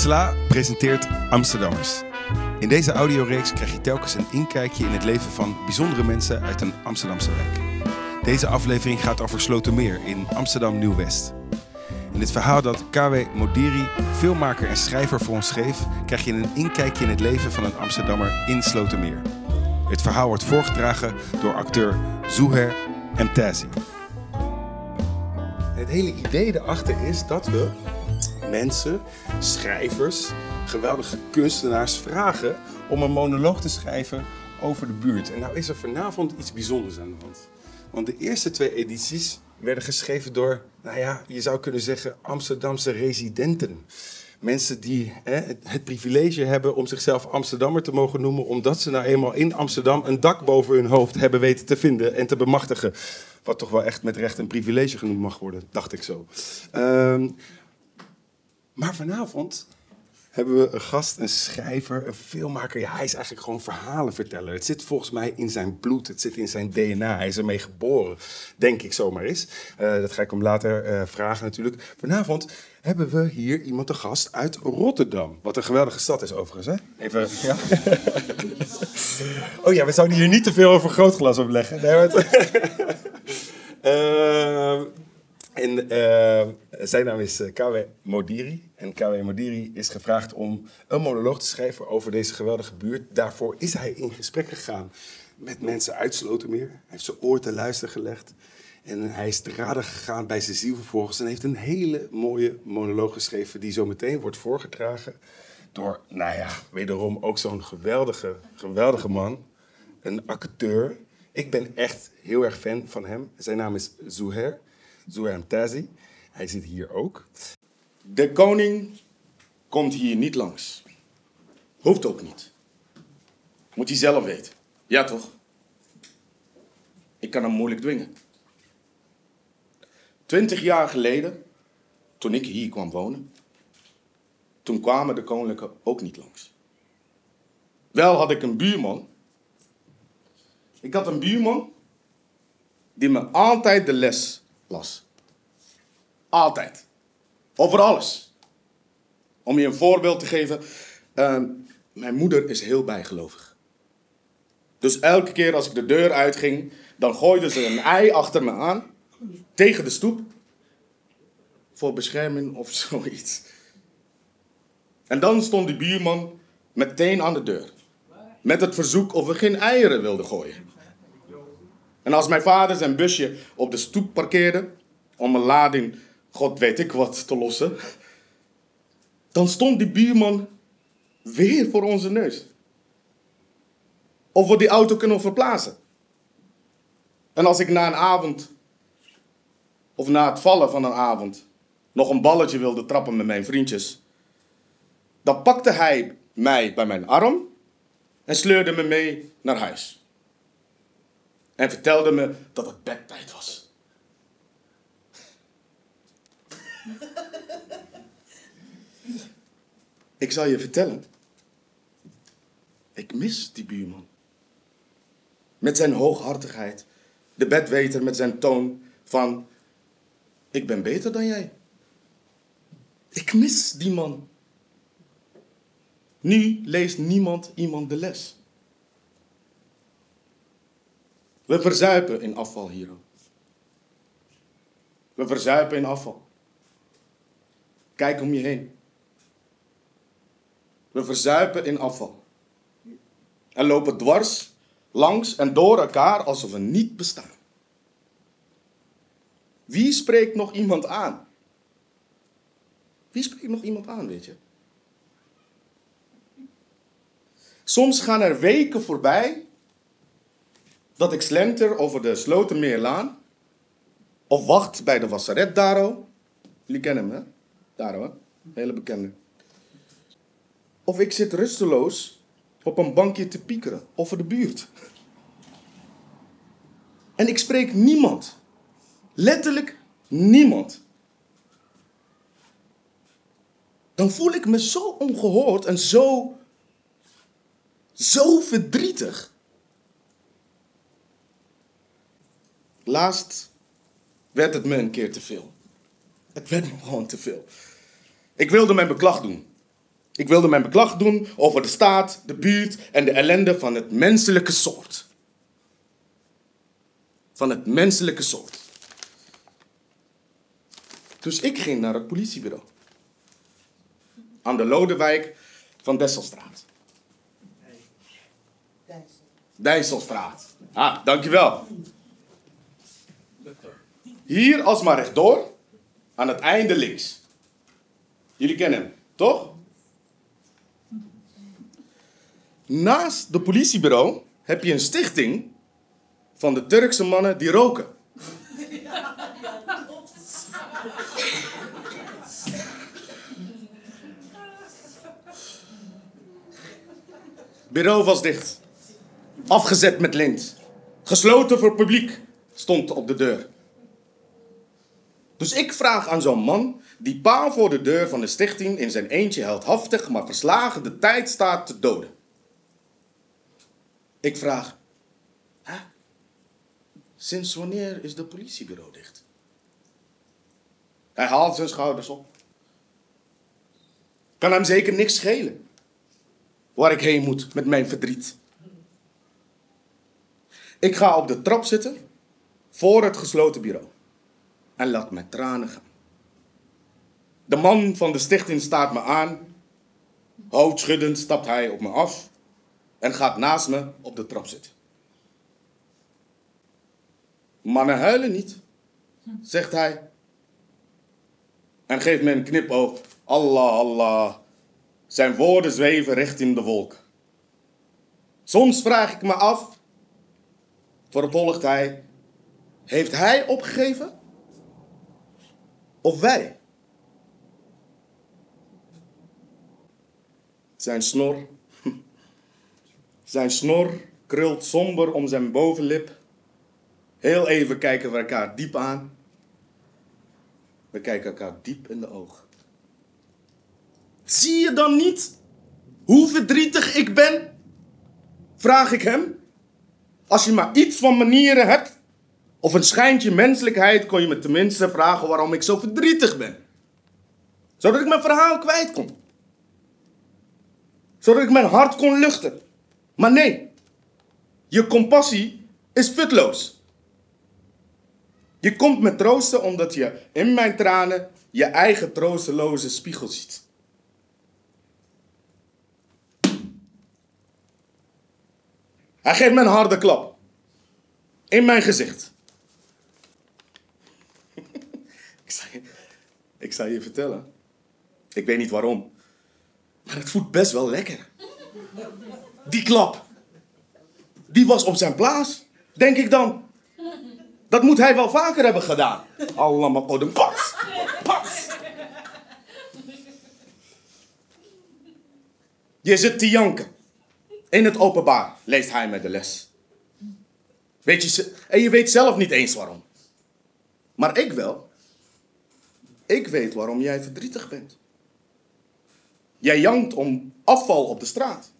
SLA presenteert Amsterdammers. In deze audioreeks krijg je telkens een inkijkje in het leven van bijzondere mensen uit een Amsterdamse wijk. Deze aflevering gaat over Slotermeer in Amsterdam Nieuw-West. In het verhaal dat KW Modiri, filmmaker en schrijver voor ons schreef, krijg je een inkijkje in het leven van een Amsterdammer in Slotermeer. Het verhaal wordt voorgedragen door acteur Zuher Mtazi. Het hele idee erachter is dat we mensen, schrijvers, geweldige kunstenaars vragen om een monoloog te schrijven over de buurt. En nou is er vanavond iets bijzonders aan de hand. Want de eerste twee edities werden geschreven door, nou ja, je zou kunnen zeggen, Amsterdamse residenten. Mensen die hè, het privilege hebben om zichzelf Amsterdammer te mogen noemen, omdat ze nou eenmaal in Amsterdam een dak boven hun hoofd hebben weten te vinden en te bemachtigen. Wat toch wel echt met recht een privilege genoemd mag worden, dacht ik zo. Ehm, maar vanavond hebben we een gast, een schrijver, een filmmaker. Ja, hij is eigenlijk gewoon verhalenverteller. Het zit volgens mij in zijn bloed, het zit in zijn DNA. Hij is ermee geboren, denk ik zomaar eens. Uh, dat ga ik hem later uh, vragen natuurlijk. Vanavond hebben we hier iemand te gast uit Rotterdam. Wat een geweldige stad is overigens, hè? Even, ja? oh ja, we zouden hier niet te veel over grootglas opleggen. Nee, maar uh, en uh, zijn naam is KW Modiri. En KW Modiri is gevraagd om een monoloog te schrijven over deze geweldige buurt. Daarvoor is hij in gesprek gegaan met mensen uit Slotermeer. Hij heeft zijn oor te luisteren gelegd. En hij is te raden gegaan bij zijn ziel vervolgens. En heeft een hele mooie monoloog geschreven die zo meteen wordt voorgedragen. Door, nou ja, wederom ook zo'n geweldige, geweldige man. Een acteur. Ik ben echt heel erg fan van hem. Zijn naam is Zuher. Zuher Mtazi. Hij zit hier ook. De koning komt hier niet langs. Hoeft ook niet. Moet hij zelf weten. Ja, toch? Ik kan hem moeilijk dwingen. Twintig jaar geleden, toen ik hier kwam wonen, toen kwamen de koninklijke ook niet langs. Wel had ik een buurman. Ik had een buurman die me altijd de les las. Altijd. Over alles. Om je een voorbeeld te geven. Uh, mijn moeder is heel bijgelovig. Dus elke keer als ik de deur uitging, dan gooide ze een ei achter me aan. Tegen de stoep. Voor bescherming of zoiets. En dan stond die buurman meteen aan de deur. Met het verzoek of we geen eieren wilden gooien. En als mijn vader zijn busje op de stoep parkeerde om een lading, god weet ik wat, te lossen, dan stond die buurman weer voor onze neus. Of we die auto kunnen verplaatsen. En als ik na een avond, of na het vallen van een avond, nog een balletje wilde trappen met mijn vriendjes, dan pakte hij mij bij mijn arm en sleurde me mee naar huis en vertelde me dat het bedtijd was. Ik zal je vertellen. Ik mis die buurman. Met zijn hooghartigheid. De bedweter met zijn toon van... Ik ben beter dan jij. Ik mis die man. Nu leest niemand iemand de les. We verzuipen in afval hier. We verzuipen in afval. Kijk om je heen. We verzuipen in afval. En lopen dwars, langs en door elkaar alsof we niet bestaan. Wie spreekt nog iemand aan? Wie spreekt nog iemand aan, weet je? Soms gaan er weken voorbij dat ik slenter over de Slotermeerlaan of wacht bij de Wasseret Daro. Jullie kennen hem, hè? Daro? Hele bekende. Of ik zit rusteloos op een bankje te piekeren over de buurt. En ik spreek niemand. Letterlijk niemand. Dan voel ik me zo ongehoord en zo, zo verdrietig. Laatst werd het me een keer te veel. Het werd me gewoon te veel. Ik wilde mijn beklag doen. Ik wilde mijn beklag doen over de staat, de buurt en de ellende van het menselijke soort. Van het menselijke soort. Dus ik ging naar het politiebureau. Aan de Lodewijk van Desselstraat. Dijsselstraat. Ah, dankjewel. Hier alsmaar rechtdoor, aan het einde links. Jullie kennen hem, toch? Naast het politiebureau heb je een stichting van de Turkse mannen die roken. Bureau was dicht. Afgezet met lint. Gesloten voor publiek stond op de deur. Dus ik vraag aan zo'n man die paal voor de deur van de stichting in zijn eentje heldhaftig maar verslagen de tijd staat te doden. Ik vraag, hè? Sinds wanneer is de politiebureau dicht? Hij haalt zijn schouders op. Kan hem zeker niks schelen. Waar ik heen moet met mijn verdriet. Ik ga op de trap zitten voor het gesloten bureau en laat mijn tranen gaan. De man van de stichting staat me aan. Hoofdschuddend stapt hij op me af en gaat naast me op de trap zitten. Mannen huilen niet, zegt hij. En geeft me een knipoog. Allah, Allah. Zijn woorden zweven richting de wolk. Soms vraag ik me af, vervolgt hij, heeft hij opgegeven? Of wij? Zijn snor, zijn snor krult somber om zijn bovenlip. Heel even kijken we elkaar diep aan. We kijken elkaar diep in de ogen. Zie je dan niet hoe verdrietig ik ben? Vraag ik hem. Als je maar iets van manieren hebt, of een schijntje menselijkheid, kon je me tenminste vragen waarom ik zo verdrietig ben. Zodat ik mijn verhaal kwijt kon. Zodat ik mijn hart kon luchten. Maar nee, je compassie is futloos. Je komt me troosten omdat je in mijn tranen je eigen troosteloze spiegel ziet. Hij geeft me een harde klap. In mijn gezicht. Ik, zal je, vertellen. Ik weet niet waarom. Maar het voelt best wel lekker. Die klap. Die was op zijn plaats. Denk ik dan. Dat moet hij wel vaker hebben gedaan. Allemaal op de pat. Pat. Je zit te janken. In het openbaar leest hij me de les. Weet je, en je weet zelf niet eens waarom. Maar ik wel. Ik weet waarom jij verdrietig bent. Jij jankt om afval op de straat.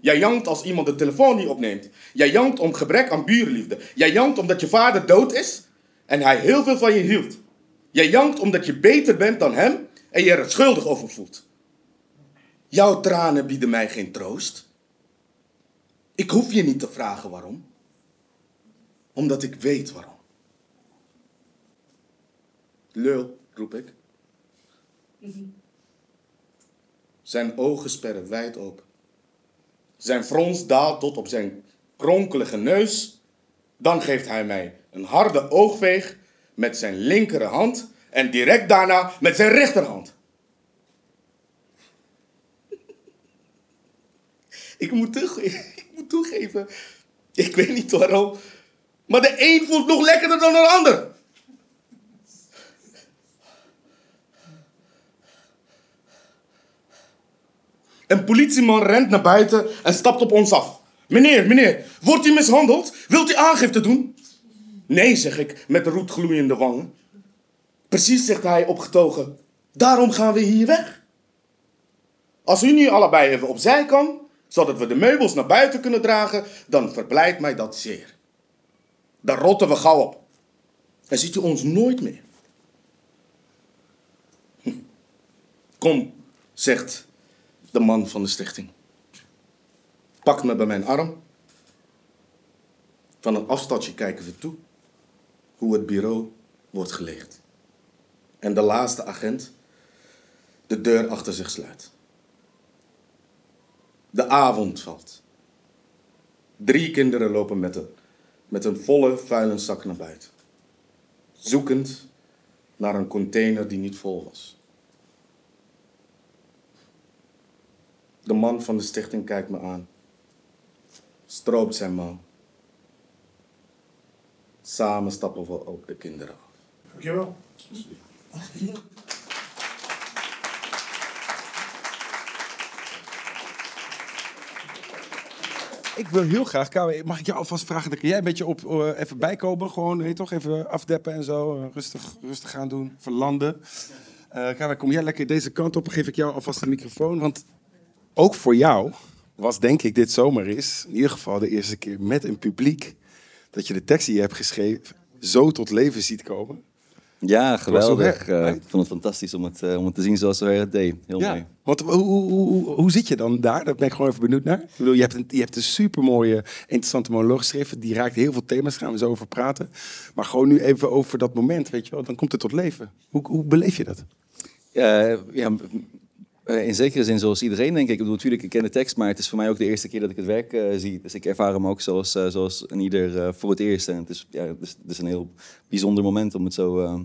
Jij jankt als iemand de telefoon niet opneemt. Jij jankt om gebrek aan buurliefde. Jij jankt omdat je vader dood is en hij heel veel van je hield. Jij jankt omdat je beter bent dan hem en je er schuldig over voelt. Jouw tranen bieden mij geen troost. Ik hoef je niet te vragen waarom. Omdat ik weet waarom. Lul, roep ik. Zijn ogen sperren wijd open. Zijn frons daalt tot op zijn kronkelige neus. Dan geeft hij mij een harde oogveeg met zijn linkerhand en direct daarna met zijn rechterhand. Ik moet, ik moet toegeven, ik weet niet waarom, maar de een voelt nog lekkerder dan de ander. Een politieman rent naar buiten en stapt op ons af. Meneer, meneer, wordt u mishandeld? Wilt u aangifte doen? Nee, zeg ik met roetgloeiende wangen. Precies, zegt hij opgetogen. Daarom gaan we hier weg. Als u nu allebei even opzij kan, zodat we de meubels naar buiten kunnen dragen, dan verblijdt mij dat zeer. Dan rotten we gauw op. En ziet u ons nooit meer. Hm. Kom, zegt de man van de stichting. Pakt me bij mijn arm. Van een afstandje kijken we toe hoe het bureau wordt geleegd. En de laatste agent de deur achter zich sluit. De avond valt. Drie kinderen lopen met een, met een volle vuilniszak naar buiten. Zoekend naar een container die niet vol was. De man van de stichting kijkt me aan. Stroopt zijn mouw. Samen stappen we ook de kinderen af. Dankjewel. Ik wil heel graag, Kouwe, mag ik jou alvast vragen, dan kun jij een beetje op, eh, even bijkomen, gewoon, weet je toch, even afdeppen en zo, eh, rustig, rustig gaan doen, verlanden. Eh Kouwe, kom jij lekker deze kant op, geef ik jou alvast de microfoon, want ook voor jou was denk ik dit zomer is, in ieder geval de eerste keer met een publiek, dat je de tekst die je hebt geschreven zo tot leven ziet komen. Ja, geweldig. Eh, ik vond het fantastisch om het, eh, om het te zien zoals hij het deed. Heel mooi. Want hoe, hoe, hoe, hoe zit je dan daar? Daar ben ik gewoon even benieuwd naar. Ik bedoel, je hebt een, je hebt een supermooie, interessante monoloog geschreven. Die raakt heel veel thema's, daar gaan we zo over praten. Maar gewoon nu even over dat moment, weet je wel. Dan komt het tot leven. Hoe, hoe beleef je dat? Eh, ja, in zekere zin zoals iedereen, denk ik. Ik bedoel, natuurlijk, ik ken de tekst, maar het is voor mij ook de eerste keer dat ik het werk eh, zie. Dus ik ervaar hem ook zoals, eh, zoals een ieder eh, voor het eerst. En het is, ja, het is, een heel bijzonder moment om het zo eh,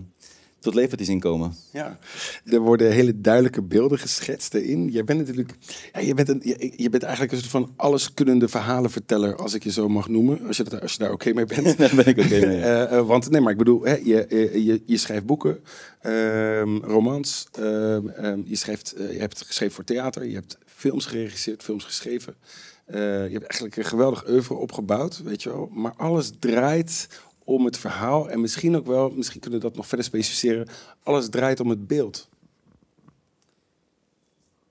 tot leven zien komen. Ja. Er worden hele duidelijke beelden geschetst erin. Jij bent natuurlijk, ja, je, bent een, je, je bent eigenlijk een soort van alleskunnende verhalenverteller, als ik je zo mag noemen. Als je, dat, als je daar oké mee bent. Daar ben ik oké mee. ja. Eh, eh, want nee, maar ik bedoel, hè, je, je, je, je schrijft boeken, ehm, romans, ehm, ehm, je, schrijft, eh, je hebt geschreven voor theater, je hebt films geregisseerd, films geschreven. Eh, je hebt eigenlijk een geweldig oeuvre opgebouwd, weet je wel. Maar alles draait om het verhaal en misschien ook wel, misschien kunnen we dat nog verder specificeren, alles draait om het beeld.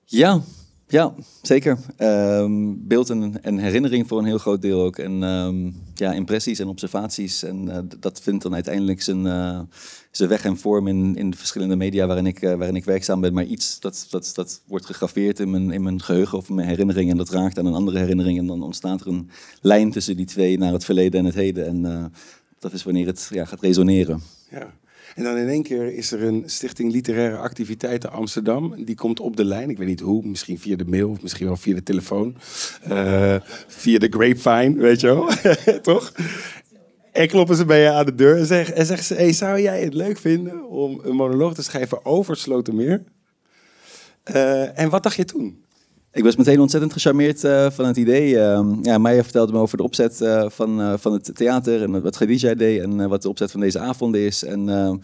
Ja, ja, zeker. Ehm, beeld en, herinnering voor een heel groot deel ook. En ehm, ja, impressies en observaties. En eh, dat vindt dan uiteindelijk zijn, eh, zijn weg en vorm in, in de verschillende media waarin ik, eh, waarin ik werkzaam ben. Maar iets dat, dat, dat wordt gegraveerd in mijn, in mijn geheugen of in mijn herinnering. En dat raakt aan een andere herinnering. En dan ontstaat er een lijn tussen die twee naar het verleden en het heden. En dat is wanneer het ja, gaat resoneren. Ja. En dan in één keer is er een Stichting Literaire Activiteiten Amsterdam. Die komt op de lijn. Ik weet niet hoe. Misschien via de mail of misschien wel via de telefoon. Eh, via de grapevine, weet je wel. Toch? En kloppen ze bij je aan de deur en, zeg, en zeggen ze... Hey, zou jij het leuk vinden om een monoloog te schrijven over Slotermeer? Eh, en wat dacht je toen? Ik was meteen ontzettend gecharmeerd eh, van het idee. Ehm, ja, Maya vertelde me over de opzet eh, van, eh, van het theater en wat Khadija deed en wat de opzet van deze avond is. En ehm,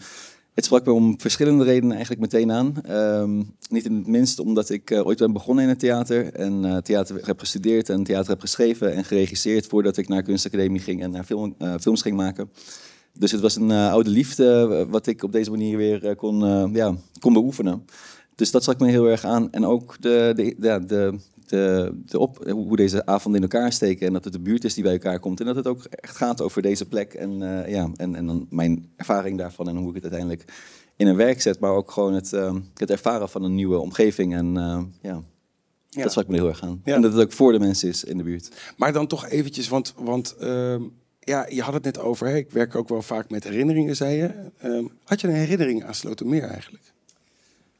het sprak me om verschillende redenen eigenlijk meteen aan. Ehm, niet in het minst omdat ik ooit ben begonnen in het theater en theater heb gestudeerd en theater heb geschreven en geregisseerd voordat ik naar kunstacademie ging en naar film, films ging maken. Dus het was een oude liefde wat ik op deze manier weer kon, ja, kon beoefenen. Dus dat sprak me heel erg aan. En ook de, de, ja, de, de, de op, hoe deze avonden in elkaar steken. En dat het de buurt is die bij elkaar komt. En dat het ook echt gaat over deze plek. En, eh, ja, en, en dan mijn ervaring daarvan en hoe ik het uiteindelijk in een werk zet. Maar ook gewoon het, eh, het ervaren van een nieuwe omgeving. En eh, ja, Ja. dat sprak me heel erg aan. Ja. En dat het ook voor de mensen is in de buurt. Maar dan toch eventjes, want, want ehm, ja, je had het net over. Hè? Ik werk ook wel vaak met herinneringen, zei je. Ehm, had je een herinnering aan Slotermeer eigenlijk?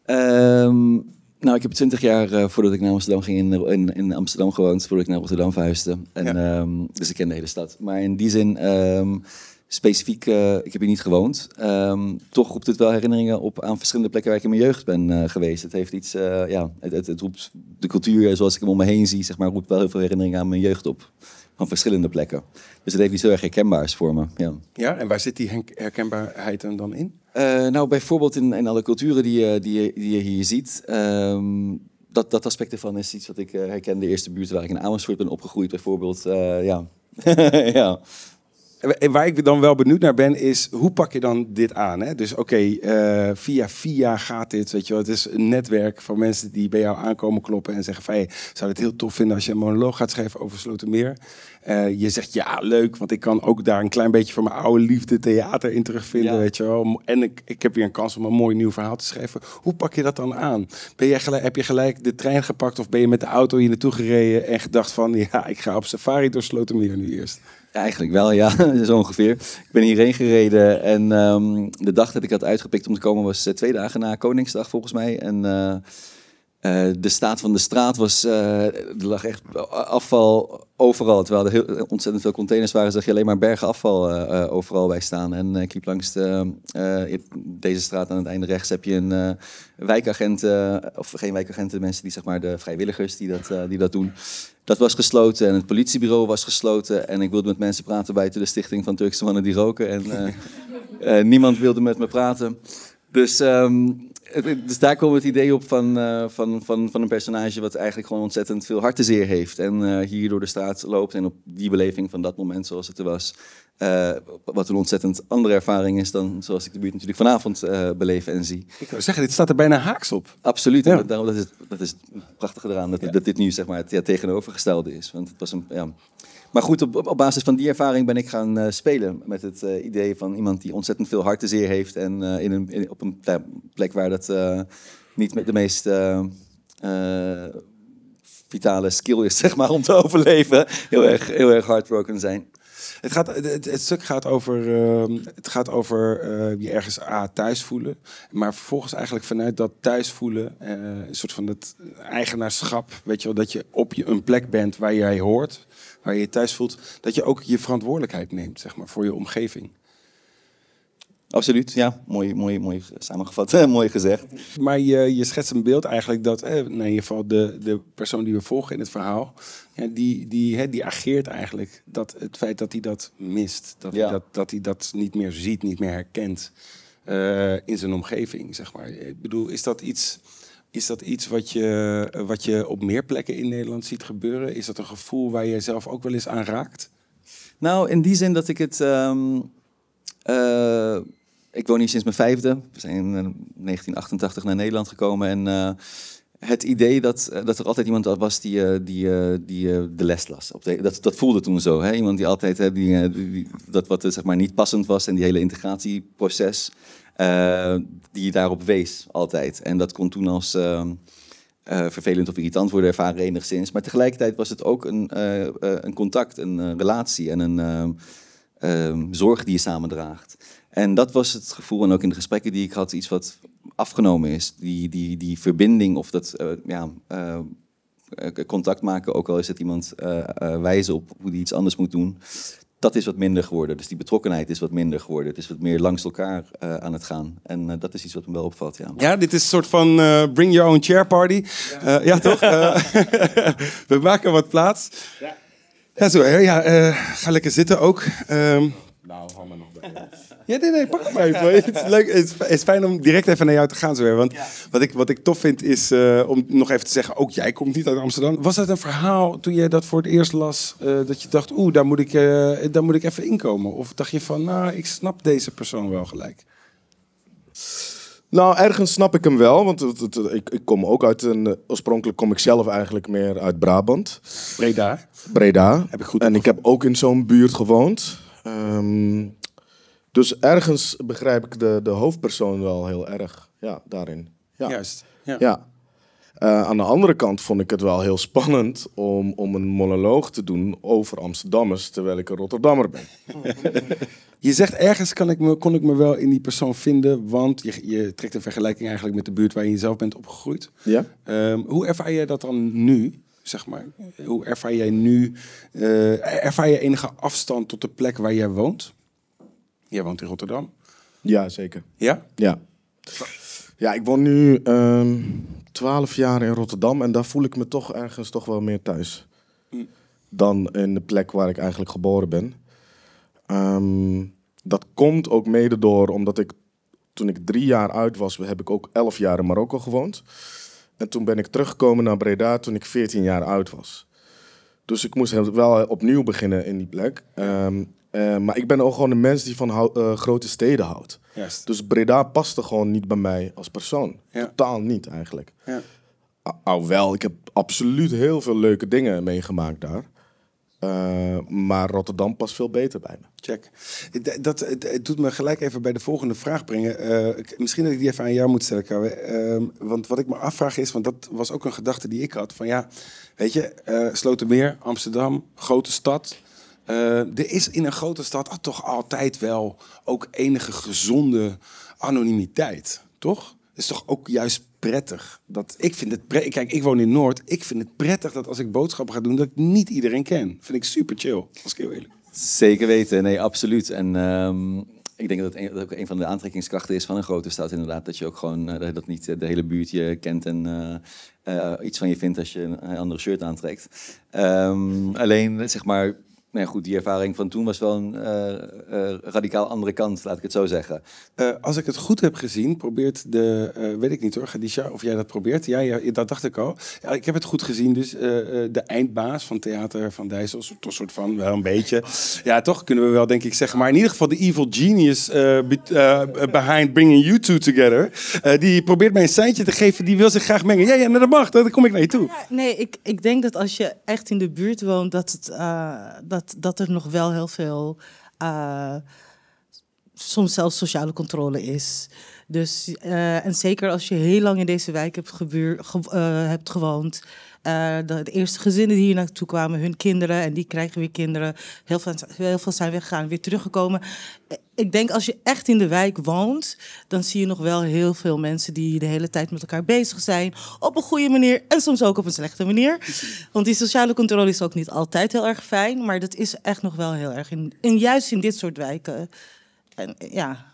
Ehm, nou, ik heb twintig jaar eh, voordat ik naar Amsterdam ging in, in, in Amsterdam gewoond, voordat ik naar Rotterdam verhuisde. En, Ja. ehm, dus ik ken de hele stad. Maar in die zin, ehm, specifiek, eh, ik heb hier niet gewoond. Toch roept het wel herinneringen op aan verschillende plekken waar ik in mijn jeugd ben eh, geweest. Het heeft iets, ja, het, het, het roept de cultuur zoals ik hem om me heen zie, zeg maar, roept wel heel veel herinneringen aan mijn jeugd op. Van verschillende plekken. Dus het heeft iets heel erg herkenbaars voor me. Ja. Ja, en waar zit die herkenbaarheid dan in? Eh, nou, bijvoorbeeld in, in alle culturen die die die je hier ziet. ehm, dat, dat aspect ervan is iets wat ik eh, herken. De eerste buurt waar ik in Amersfoort ben opgegroeid, bijvoorbeeld. Eh, ja. ja. Waar ik dan wel benieuwd naar ben, is hoe pak je dan dit aan? Hè? Dus oké, eh, via via gaat dit, weet je wel. Het is een netwerk van mensen die bij jou aankomen kloppen en zeggen van... Hey, zou het heel tof vinden als je een monoloog gaat schrijven over Slotermeer. Eh, je zegt ja, leuk, want ik kan ook daar een klein beetje van mijn oude liefde theater in terugvinden, Ja. weet je wel. En ik, ik heb weer een kans om een mooi nieuw verhaal te schrijven. Hoe pak je dat dan aan? Ben jij gelijk, heb je gelijk de trein gepakt of ben je met de auto hier naartoe gereden en gedacht van, ja, ik ga op safari door Slotermeer nu eerst? Eigenlijk wel, ja. Zo ongeveer. Ik ben hierheen gereden en ehm, de dag dat ik had uitgepikt om te komen was eh, twee dagen na Koningsdag volgens mij. En eh, eh, de staat van de straat was, er lag echt afval overal. Terwijl er heel, ontzettend veel containers waren, zag je alleen maar bergen afval eh, eh, overal bij staan. En eh, ik liep langs de, eh, deze straat aan het einde rechts heb je een eh, wijkagent, eh, of geen wijkagenten, mensen die zeg maar de vrijwilligers die dat, eh, die dat doen. Dat was gesloten en het politiebureau was gesloten. En ik wilde met mensen praten buiten de stichting van Turkse mannen die roken. En eh, eh, niemand wilde met me praten. Dus, ehm, dus daar kwam het idee op van, eh, van, van, van een personage wat eigenlijk gewoon ontzettend veel hartezeer heeft. En eh, hier door de straat loopt en op die beleving van dat moment zoals het er was. eh, wat een ontzettend andere ervaring is dan zoals ik de buurt natuurlijk vanavond beleef en zie. Ik wil zeggen, dit staat er bijna haaks op. Absoluut. Ja. Dat, daarom, dat, is, dat is het prachtige eraan, dat, dat dit nu zeg maar, het ja, tegenovergestelde is. Want het was een, ja. Maar goed, op, op- basis van die ervaring ben ik gaan eh, spelen met het eh, idee van iemand die ontzettend veel hartezeer heeft. En eh, in een, in- op een ja, plek waar dat niet met de meest vitale skill is, zeg maar, om te overleven. Heel erg, heel erg heartbroken zijn. Het, gaat, het, het- stuk gaat over, ehm, het gaat over eh, je ergens A, thuis voelen. Maar vervolgens eigenlijk vanuit dat thuis voelen, eh, een soort van het eigenaarschap. Weet je wel, dat je op je, een plek bent waar jij hoort, waar je je thuis voelt. Dat je ook je verantwoordelijkheid neemt, zeg maar, voor je omgeving. Absoluut, ja. Mooi, mooi, mooi samengevat, mooi gezegd. Maar je, je schetst een beeld eigenlijk dat, eh, nou, in ieder geval de, de persoon die we volgen in het verhaal, ja, die, die, hè, die ageert eigenlijk. Dat het feit dat hij dat mist, dat, Ja. hij, dat, dat hij dat niet meer ziet, niet meer herkent eh, in zijn omgeving, zeg maar. Ik bedoel, is dat iets, is dat iets wat, je, wat je op meer plekken in Nederland ziet gebeuren? Is dat een gevoel waar jij zelf ook wel eens aan raakt? Nou, in die zin dat ik het. ehm, eh, ik woon hier sinds mijn vijfde. We zijn in eh, 1988 naar Nederland gekomen. En eh, het idee dat, eh, dat er altijd iemand was die, eh, die, eh, die eh, de les las. Dat, dat voelde toen zo. Hè? Iemand die altijd die, eh, dat wat eh, zeg maar, niet passend was en die hele integratieproces. eh, die daarop wees altijd. En dat kon toen als. ehm, eh, vervelend of irritant worden ervaren enigszins. Maar tegelijkertijd was het ook een, eh, eh, een contact, een eh, relatie en een ehm, ehm, zorg die je samendraagt. En dat was het gevoel, en ook in de gesprekken die ik had, iets wat afgenomen is. Die, die, die verbinding of dat eh, ja, eh, eh, contact maken, ook al is het iemand eh, eh, wijzen op hoe die iets anders moet doen. Dat is wat minder geworden. Dus die betrokkenheid is wat minder geworden. Het is wat meer langs elkaar eh, aan het gaan. En eh, dat is iets wat me wel opvalt, ja. Ja, dit is een soort van eh, bring your own chair party. Ja, ja toch? Eh, we maken wat plaats. Ja, zo, ja eh, ga lekker zitten ook. Ehm, Nou, hang maar nog bij. Ja, nee, nee, pak het maar even. Het is, leuk, het is- het is fijn om direct even naar jou te gaan. Zo weer. Want wat, ik, wat ik tof vind is, eh, om nog even te zeggen, ook jij komt niet uit Amsterdam. Was het een verhaal toen jij dat voor het eerst las, eh, dat je dacht, oeh, daar, moet ik, eh, daar moet ik even inkomen? Of dacht je van, nou, ik snap deze persoon wel gelijk? Nou, ergens snap ik hem wel, want het- het- ik, ik kom ook uit een... Oorspronkelijk kom ik zelf eigenlijk meer uit Brabant. Breda. Breda. Heb ik goed En ik heb ook in zo'n buurt gewoond. Ehm, dus ergens begrijp ik de, de hoofdpersoon wel heel erg. Ja, daarin. Ja. Juist. Ja. Ja. Eh, aan de andere kant vond ik het wel heel spannend om, om een monoloog te doen over Amsterdammers, terwijl ik een Rotterdammer ben. Je zegt ergens kan ik me, kon ik me wel in die persoon vinden, want je, je trekt een vergelijking eigenlijk met de buurt waar je zelf bent opgegroeid. Ja? Ehm, hoe ervaar jij dat dan nu, zeg maar? Hoe ervaar jij nu, eh, ervaar je enige afstand tot de plek waar jij woont? Jij woont in Rotterdam. Ja, zeker. Ja? Ja. Ja, ik woon nu ehm 12 jaar in Rotterdam en daar voel ik me toch ergens toch wel meer thuis. Dan in de plek waar ik eigenlijk geboren ben. Ehm, dat komt ook mede door omdat ik toen ik drie jaar uit was, heb ik ook elf jaar in Marokko gewoond. En toen ben ik teruggekomen naar Breda toen ik 14 jaar oud was. Dus ik moest wel opnieuw beginnen in die plek. Ehm, eh, maar ik ben ook gewoon een mens die van hou- eh, grote steden houdt. Juist. Dus Breda paste gewoon niet bij mij als persoon. Ja. Totaal niet eigenlijk. Ja. Wel, ik heb absoluut heel veel leuke dingen meegemaakt daar. Eh, maar Rotterdam past veel beter bij me. Check. Dat, doet me gelijk even bij de volgende vraag brengen. Misschien dat ik die even aan jou moet stellen, Kawe. Ehm, want wat ik me afvraag is, want dat was ook een gedachte die ik had. Van ja, weet je, Slotermeer, Amsterdam, grote stad. Eh, er is in een grote stad toch altijd wel ook enige gezonde anonimiteit, toch? is toch ook juist prettig. Dat, ik vind het Kijk, ik woon in Noord. Ik vind het prettig dat als ik boodschappen ga doen, dat ik niet iedereen ken. Vind ik super chill, als ik heel eerlijk. Zeker weten, nee, absoluut. En ehm, ik denk dat het ook een van de aantrekkingskrachten is van een grote stad, inderdaad. Dat je ook gewoon, eh, dat niet eh, de hele buurt je kent en iets van je vindt als je een, een andere shirt aantrekt. Ehm, alleen, zeg maar, nou ja, goed, die ervaring van toen was wel een eh, eh, radicaal andere kant, laat ik het zo zeggen. Eh, als ik het goed heb gezien, probeert de, eh, weet ik niet hoor, Gadisha, of jij dat probeert. Ja, ja dat dacht ik al. Ja, ik heb het goed gezien, dus eh, eh, de eindbaas van Theater van Dijssel, toch een soort van, wel een beetje. Ja, toch kunnen we wel denk ik zeggen. Maar in ieder geval de evil genius eh, be- eh, behind bringing you two together. eh, die probeert mij een seintje te geven, die wil zich graag mengen. Ja, ja, nou, dat mag, dan kom ik naar je toe. Ja, nee, ik, ik denk dat als je echt in de buurt woont, dat, het, eh, dat, er nog wel heel veel, eh, soms zelfs sociale controle is. Dus, eh, en zeker als je heel lang in deze wijk hebt, eh, hebt gewoond. Eh, de, eerste gezinnen die hier naartoe kwamen, hun kinderen, en die krijgen weer kinderen. Heel veel, veel zijn weggegaan, weer teruggekomen. Eh, Ik denk als je echt in de wijk woont, dan zie je nog wel heel veel mensen die de hele tijd met elkaar bezig zijn. Op een goede manier en soms ook op een slechte manier. Want die sociale controle is ook niet altijd heel erg fijn, maar dat is echt nog wel heel erg. En juist in dit soort wijken. En, ja,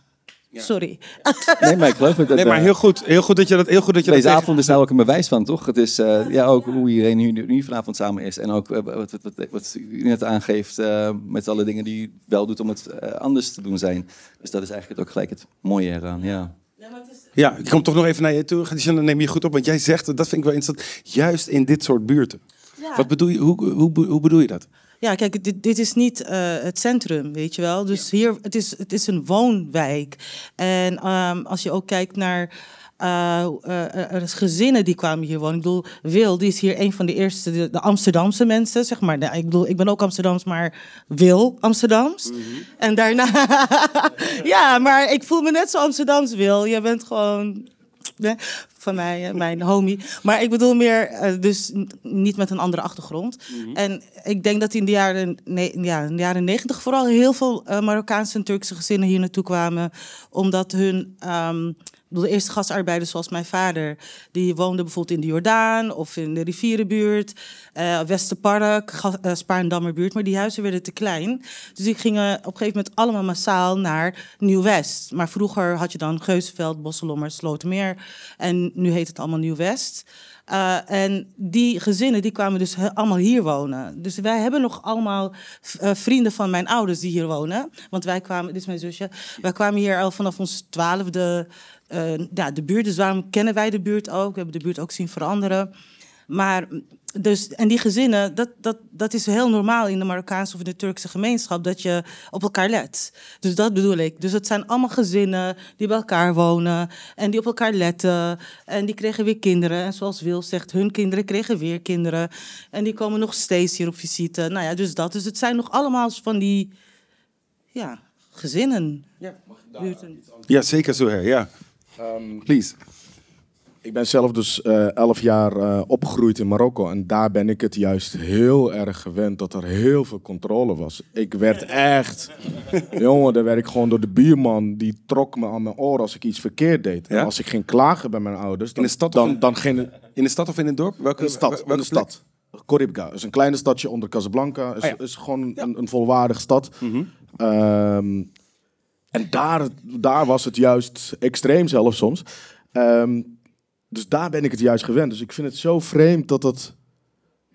sorry. Nee, maar ik geloof het. Nee, maar heel goed. Heel goed dat je dat, heel goed dat je Deze dat avond is daar ook een bewijs van, toch? Het is eh, ja, ook hoe iedereen nu, nu vanavond samen is. En ook eh, wat, wat, wat, wat u net aangeeft eh, met alle dingen die u wel doet om het eh, anders te doen zijn. Dus dat is eigenlijk ook gelijk het mooie eraan, ja. Ja, ik kom toch nog even naar je toe. Dan neem je goed op. Want jij zegt, dat vind ik wel interessant, juist in dit soort buurten. Ja. Wat bedoel je, hoe, hoe, hoe bedoel je dat? Ja, kijk, dit, dit is niet eh, het centrum, weet je wel. Dus hier, het is, het is een woonwijk. En ehm, als je ook kijkt naar eh, eh, er is gezinnen die kwamen hier wonen. Ik bedoel, Wil, die is hier een van de eerste, de, de Amsterdamse mensen, zeg maar. Nou, ik bedoel, ik ben ook Amsterdams, maar Wil Amsterdams. En daarna... ja, maar ik voel me net zo Amsterdams, Wil. Je bent gewoon... van mij, eh, mijn homie. Maar ik bedoel meer, eh, dus niet met een andere achtergrond. En ik denk dat in de jaren, ja, in de jaren negentig vooral heel veel eh, Marokkaanse en Turkse gezinnen hier naartoe kwamen. Omdat hun, ehm, de eerste gastarbeiders zoals mijn vader, die woonden bijvoorbeeld in de Jordaan of in de rivierenbuurt, eh Westerpark, eh, Spaarndammerbuurt. Maar die huizen werden te klein. Dus die gingen op een gegeven moment allemaal massaal naar Nieuw-West. Maar vroeger had je dan Geuzenveld, Bosselommer, Slotermeer. En nu heet het allemaal Nieuw-West. Eh, en die gezinnen die kwamen dus allemaal hier wonen. Dus wij hebben nog allemaal vrienden van mijn ouders die hier wonen. Want wij kwamen, dit is mijn zusje, wij kwamen hier al vanaf ons twaalfde. Eh ja, de buurt, dus waarom kennen wij de buurt ook? We hebben de buurt ook zien veranderen. Maar dus, en die gezinnen, dat, dat, dat is heel normaal in de Marokkaanse of in de Turkse gemeenschap, dat je op elkaar let. Dus dat bedoel ik. Dus het zijn allemaal gezinnen die bij elkaar wonen en die op elkaar letten. En die kregen weer kinderen. En zoals Wil zegt, hun kinderen kregen weer kinderen. En die komen nog steeds hier op visite. Nou ja, dus dat. Dus het zijn nog allemaal van die, ja, gezinnen. buurten. Ja, zeker zo, hè. Ja. Please. Ik ben zelf dus eh, elf jaar eh, opgegroeid in Marokko. En daar ben ik het juist heel erg gewend dat er heel veel controle was. Ik werd echt... jongen, daar werd ik gewoon door de buurman. Die trok me aan mijn oor als ik iets verkeerd deed. En als ik ging klagen bij mijn ouders... Dan, de stad of dan, in- dan ging In de stad of in het dorp? Welke in de stad. welke In de plek? stad. Coribga. is een kleine stadje onder Casablanca. Is, Ah, ja. is gewoon een, een volwaardige stad. Ehm, en daar, daar was het juist extreem zelfs soms. Ehm, dus daar ben ik het juist gewend. Dus ik vind het zo vreemd dat het,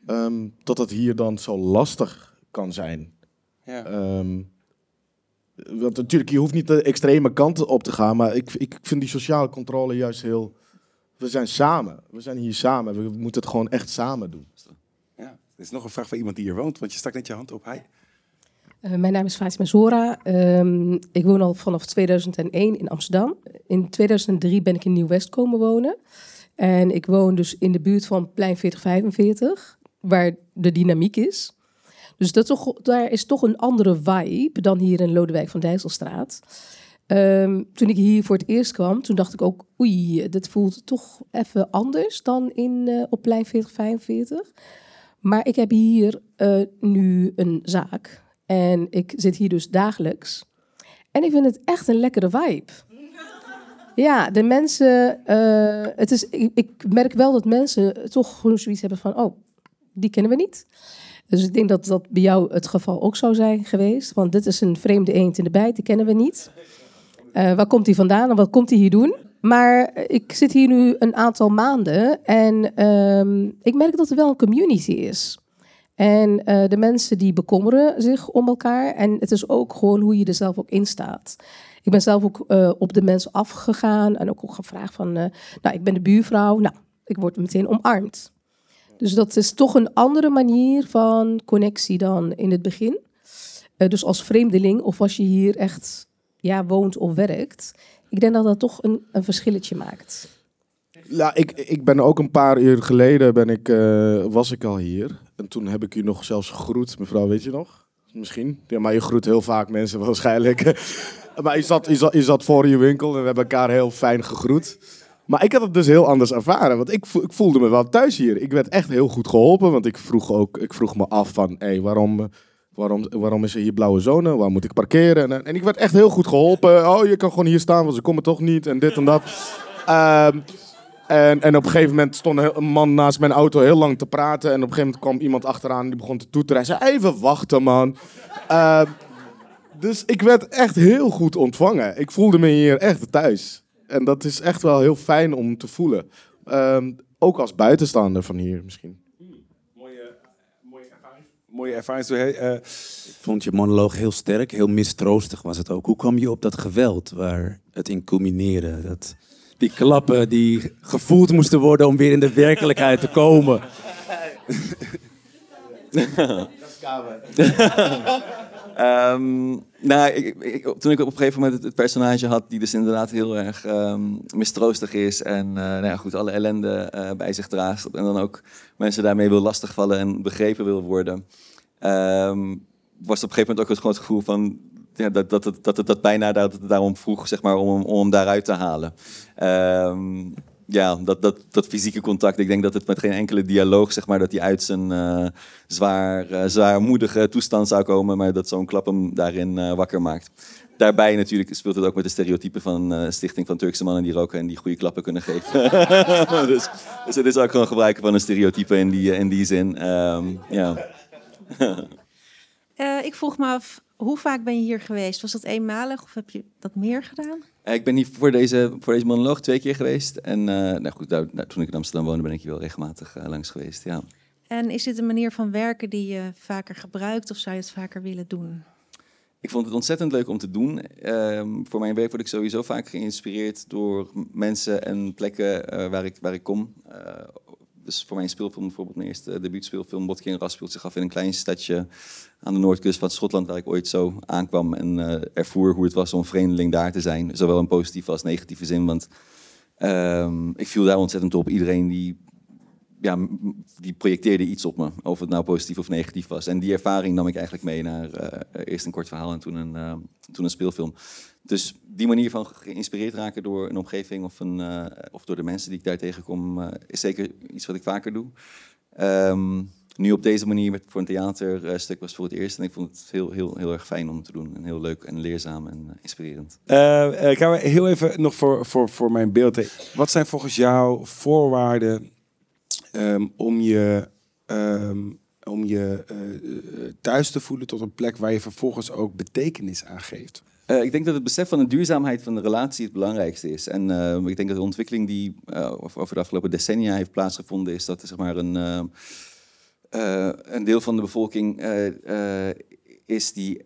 ehm, dat het hier dan zo lastig kan zijn. Ja. Ehm, want natuurlijk, je hoeft niet de extreme kanten op te gaan. Maar ik, ik vind die sociale controle juist heel... We zijn samen. We zijn hier samen. We moeten het gewoon echt samen doen. ja. Er is nog een vraag van iemand die hier woont, want je stak net je hand op. Hi. Eh, mijn naam is Fatima Zora. Ehm, ik woon al vanaf 2001 in Amsterdam. In 2003 ben ik in Nieuw-West komen wonen. En ik woon dus in de buurt van Plein 4045, waar de dynamiek is. Dus dat toch, daar is toch een andere vibe dan hier in Lodewijk van Dijsselstraat. Ehm, toen ik hier voor het eerst kwam, toen dacht ik ook, oei, dit voelt toch even anders dan in, uh, op plein 4045. Maar ik heb hier uh, nu een zaak en ik zit hier dus dagelijks. En ik vind het echt een lekkere vibe. Ja, de mensen, uh, het is, ik, ik, merk wel dat mensen toch gewoon zoiets hebben van, oh, die kennen we niet. Dus ik denk dat dat bij jou het geval ook zou zijn geweest. Want dit is een vreemde eend in de bijt, die kennen we niet. Uh, waar komt hij vandaan en wat komt hij hier doen? Maar ik zit hier nu een aantal maanden en um, ik merk dat er wel een community is. En uh, de mensen die bekommeren zich om elkaar. En het is ook gewoon hoe je er zelf ook in staat. Ik ben zelf ook uh, op de mensen afgegaan en ook, ook gevraagd van, uh, nou, ik ben de buurvrouw. Nou, ik word meteen omarmd. Dus dat is toch een andere manier van connectie dan in het begin. dus als vreemdeling of als je hier echt ja, woont of werkt. Ik denk dat dat toch een, een verschilletje maakt. Ja, ik, ik ben ook een paar uur geleden ben ik, was ik al hier. En toen heb ik u nog zelfs gegroet, mevrouw, weet je nog? Misschien. Ja, maar je groet heel vaak mensen waarschijnlijk. maar je zat, je, zat, je zat voor je winkel en we hebben elkaar heel fijn gegroet. Maar ik had het dus heel anders ervaren. Want ik, ik voelde me wel thuis hier. Ik werd echt heel goed geholpen. Want ik vroeg, ook, ik vroeg me af van... Hé, hey, waarom, waarom, waarom is er hier blauwe zone? Waar moet ik parkeren? En, en ik werd echt heel goed geholpen. Oh, je kan gewoon hier staan, want ze komen toch niet. En dit en dat. Um, en, en op een gegeven moment stond een man naast mijn auto heel lang te praten. En op een gegeven moment kwam iemand achteraan en die begon te toeteren. Hij zei, even wachten man. Uh, dus ik werd echt heel goed ontvangen. Ik voelde me hier echt thuis. En dat is echt wel heel fijn om te voelen. Uh, ook als buitenstaander van hier misschien. Mooie, mooie ervaring. Mooie ervaring. Uh, ik vond je monoloog heel sterk, heel mistroostig was het ook. Hoe kwam je op dat geweld waar het in culmineerde? Dat die klappen die gevoeld moesten worden om weer in de werkelijkheid te komen. um, nou, ik, toen ik op een gegeven moment het, het, personage had, die dus inderdaad heel erg um, mistroostig is en uh, nou ja, goed, alle ellende uh, bij zich draagt en dan ook mensen daarmee wil lastigvallen en begrepen wil worden, um, was op een gegeven moment ook het groot gevoel van ja, dat, dat, dat, dat, bijna daarom vroeg zeg maar, om, om daaruit te halen. Um, ja, dat, dat, dat fysieke contact. Ik denk dat het met geen enkele dialoog, zeg maar, dat hij uit zijn uh, zwaar, uh, zwaarmoedige toestand zou komen, maar dat zo'n klap hem daarin uh, wakker maakt. Daarbij natuurlijk speelt het ook met de stereotypen van Stichting van Turkse mannen die roken en die goede klappen kunnen geven. dus, dus het is ook gewoon gebruiken van een stereotype in die, in die zin. Um, ja. ik vroeg me af, hoe vaak ben je hier geweest? Was dat eenmalig of heb je dat meer gedaan? Ik ben hier voor deze, voor deze monoloog twee keer geweest. En uh, nou goed, daar, toen ik in Amsterdam woonde, ben ik hier wel regelmatig uh, langs geweest. Ja. En is dit een manier van werken die je vaker gebruikt of zou je het vaker willen doen? Ik vond het ontzettend leuk om te doen. Um, voor mijn werk word ik sowieso vaak geïnspireerd door mensen en plekken waar, ik, waar ik kom dus voor mijn speelfilm, bijvoorbeeld mijn eerste debuutspeelfilm, Botkin Ras, speelt zich af in een klein stadje aan de noordkust van Schotland, waar ik ooit zo aankwam en uh, ervoer hoe het was om vreemdeling daar te zijn. Zowel in positieve als negatieve zin, want um, ik viel daar ontzettend op. Iedereen die, ja, die projecteerde iets op me, of het nou positief of negatief was. En die ervaring nam ik eigenlijk mee naar uh, eerst een kort verhaal en toen een, toen een speelfilm. Dus die manier van geïnspireerd raken door een omgeving of, een, uh, of door de mensen die ik daar tegenkom, uh, is zeker iets wat ik vaker doe. Um, nu op deze manier met, voor een theaterstuk was voor het eerst. En ik vond het heel, heel, heel erg fijn om te doen. En heel leuk en leerzaam en uh, inspirerend. Uh, ik ga heel even nog voor, voor, voor mijn beeld. Wat zijn volgens jou voorwaarden um, om je, um, om je thuis te voelen tot een plek waar je vervolgens ook betekenis aan geeft? Uh, ik denk dat het besef van de duurzaamheid van de relatie het belangrijkste is. En uh, ik denk dat de ontwikkeling die uh, over de afgelopen decennia heeft plaatsgevonden, is dat er zeg maar, een, een deel van de bevolking is die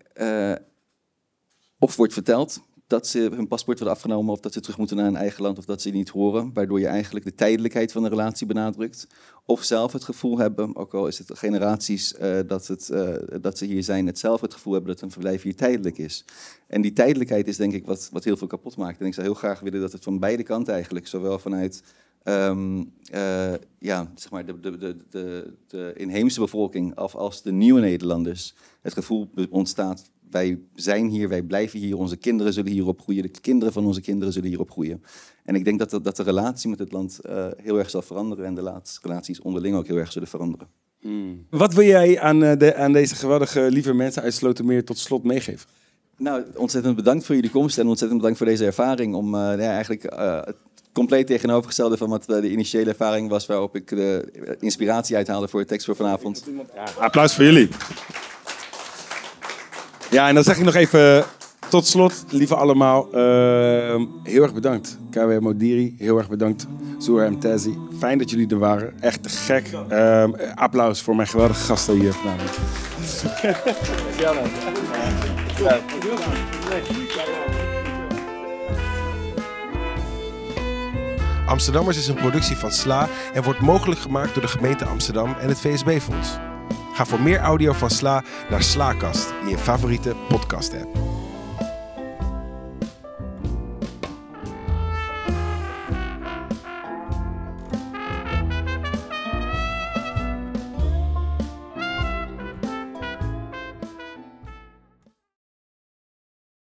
of wordt verteld dat ze hun paspoort wordt afgenomen of dat ze terug moeten naar hun eigen land of dat ze niet horen, waardoor je eigenlijk de tijdelijkheid van de relatie benadrukt. Of zelf het gevoel hebben, ook al is het generaties uh, dat, het, uh, dat ze hier zijn, het zelf het gevoel hebben dat hun verblijf hier tijdelijk is. En die tijdelijkheid is denk ik wat, wat heel veel kapot maakt. En ik zou heel graag willen dat het van beide kanten eigenlijk, zowel vanuit ehm, eh, ja, zeg maar de, de, de, de, inheemse bevolking of als de nieuwe Nederlanders het gevoel ontstaat, wij zijn hier, wij blijven hier, onze kinderen zullen hier opgroeien, de kinderen van onze kinderen zullen hier opgroeien. En ik denk dat de, dat de relatie met het land eh, heel erg zal veranderen en de relaties onderling ook heel erg zullen veranderen. Wat wil jij aan, eh, de, aan deze geweldige lieve mensen uit Slotermeer tot slot meegeven? Nou, ontzettend bedankt voor jullie komst en ontzettend bedankt voor deze ervaring. Om eh, ja, eigenlijk eh, het compleet tegenovergestelde van wat de initiële ervaring was, waarop ik de inspiratie uithaalde voor de tekst voor vanavond. Applaus voor jullie. Ja, en dan zeg ik nog even tot slot, lieve allemaal, ehm, heel erg bedankt. KW Modiri, heel erg bedankt. Zoer Mtezi, fijn dat jullie er waren. Echt gek. Ehm, applaus voor mijn geweldige gasten hier vanavond. Amsterdammers is een productie van SLA en wordt mogelijk gemaakt door de gemeente Amsterdam en het VSB-fonds. Ga voor meer audio van SLA naar SLAcast in je favoriete podcast-app.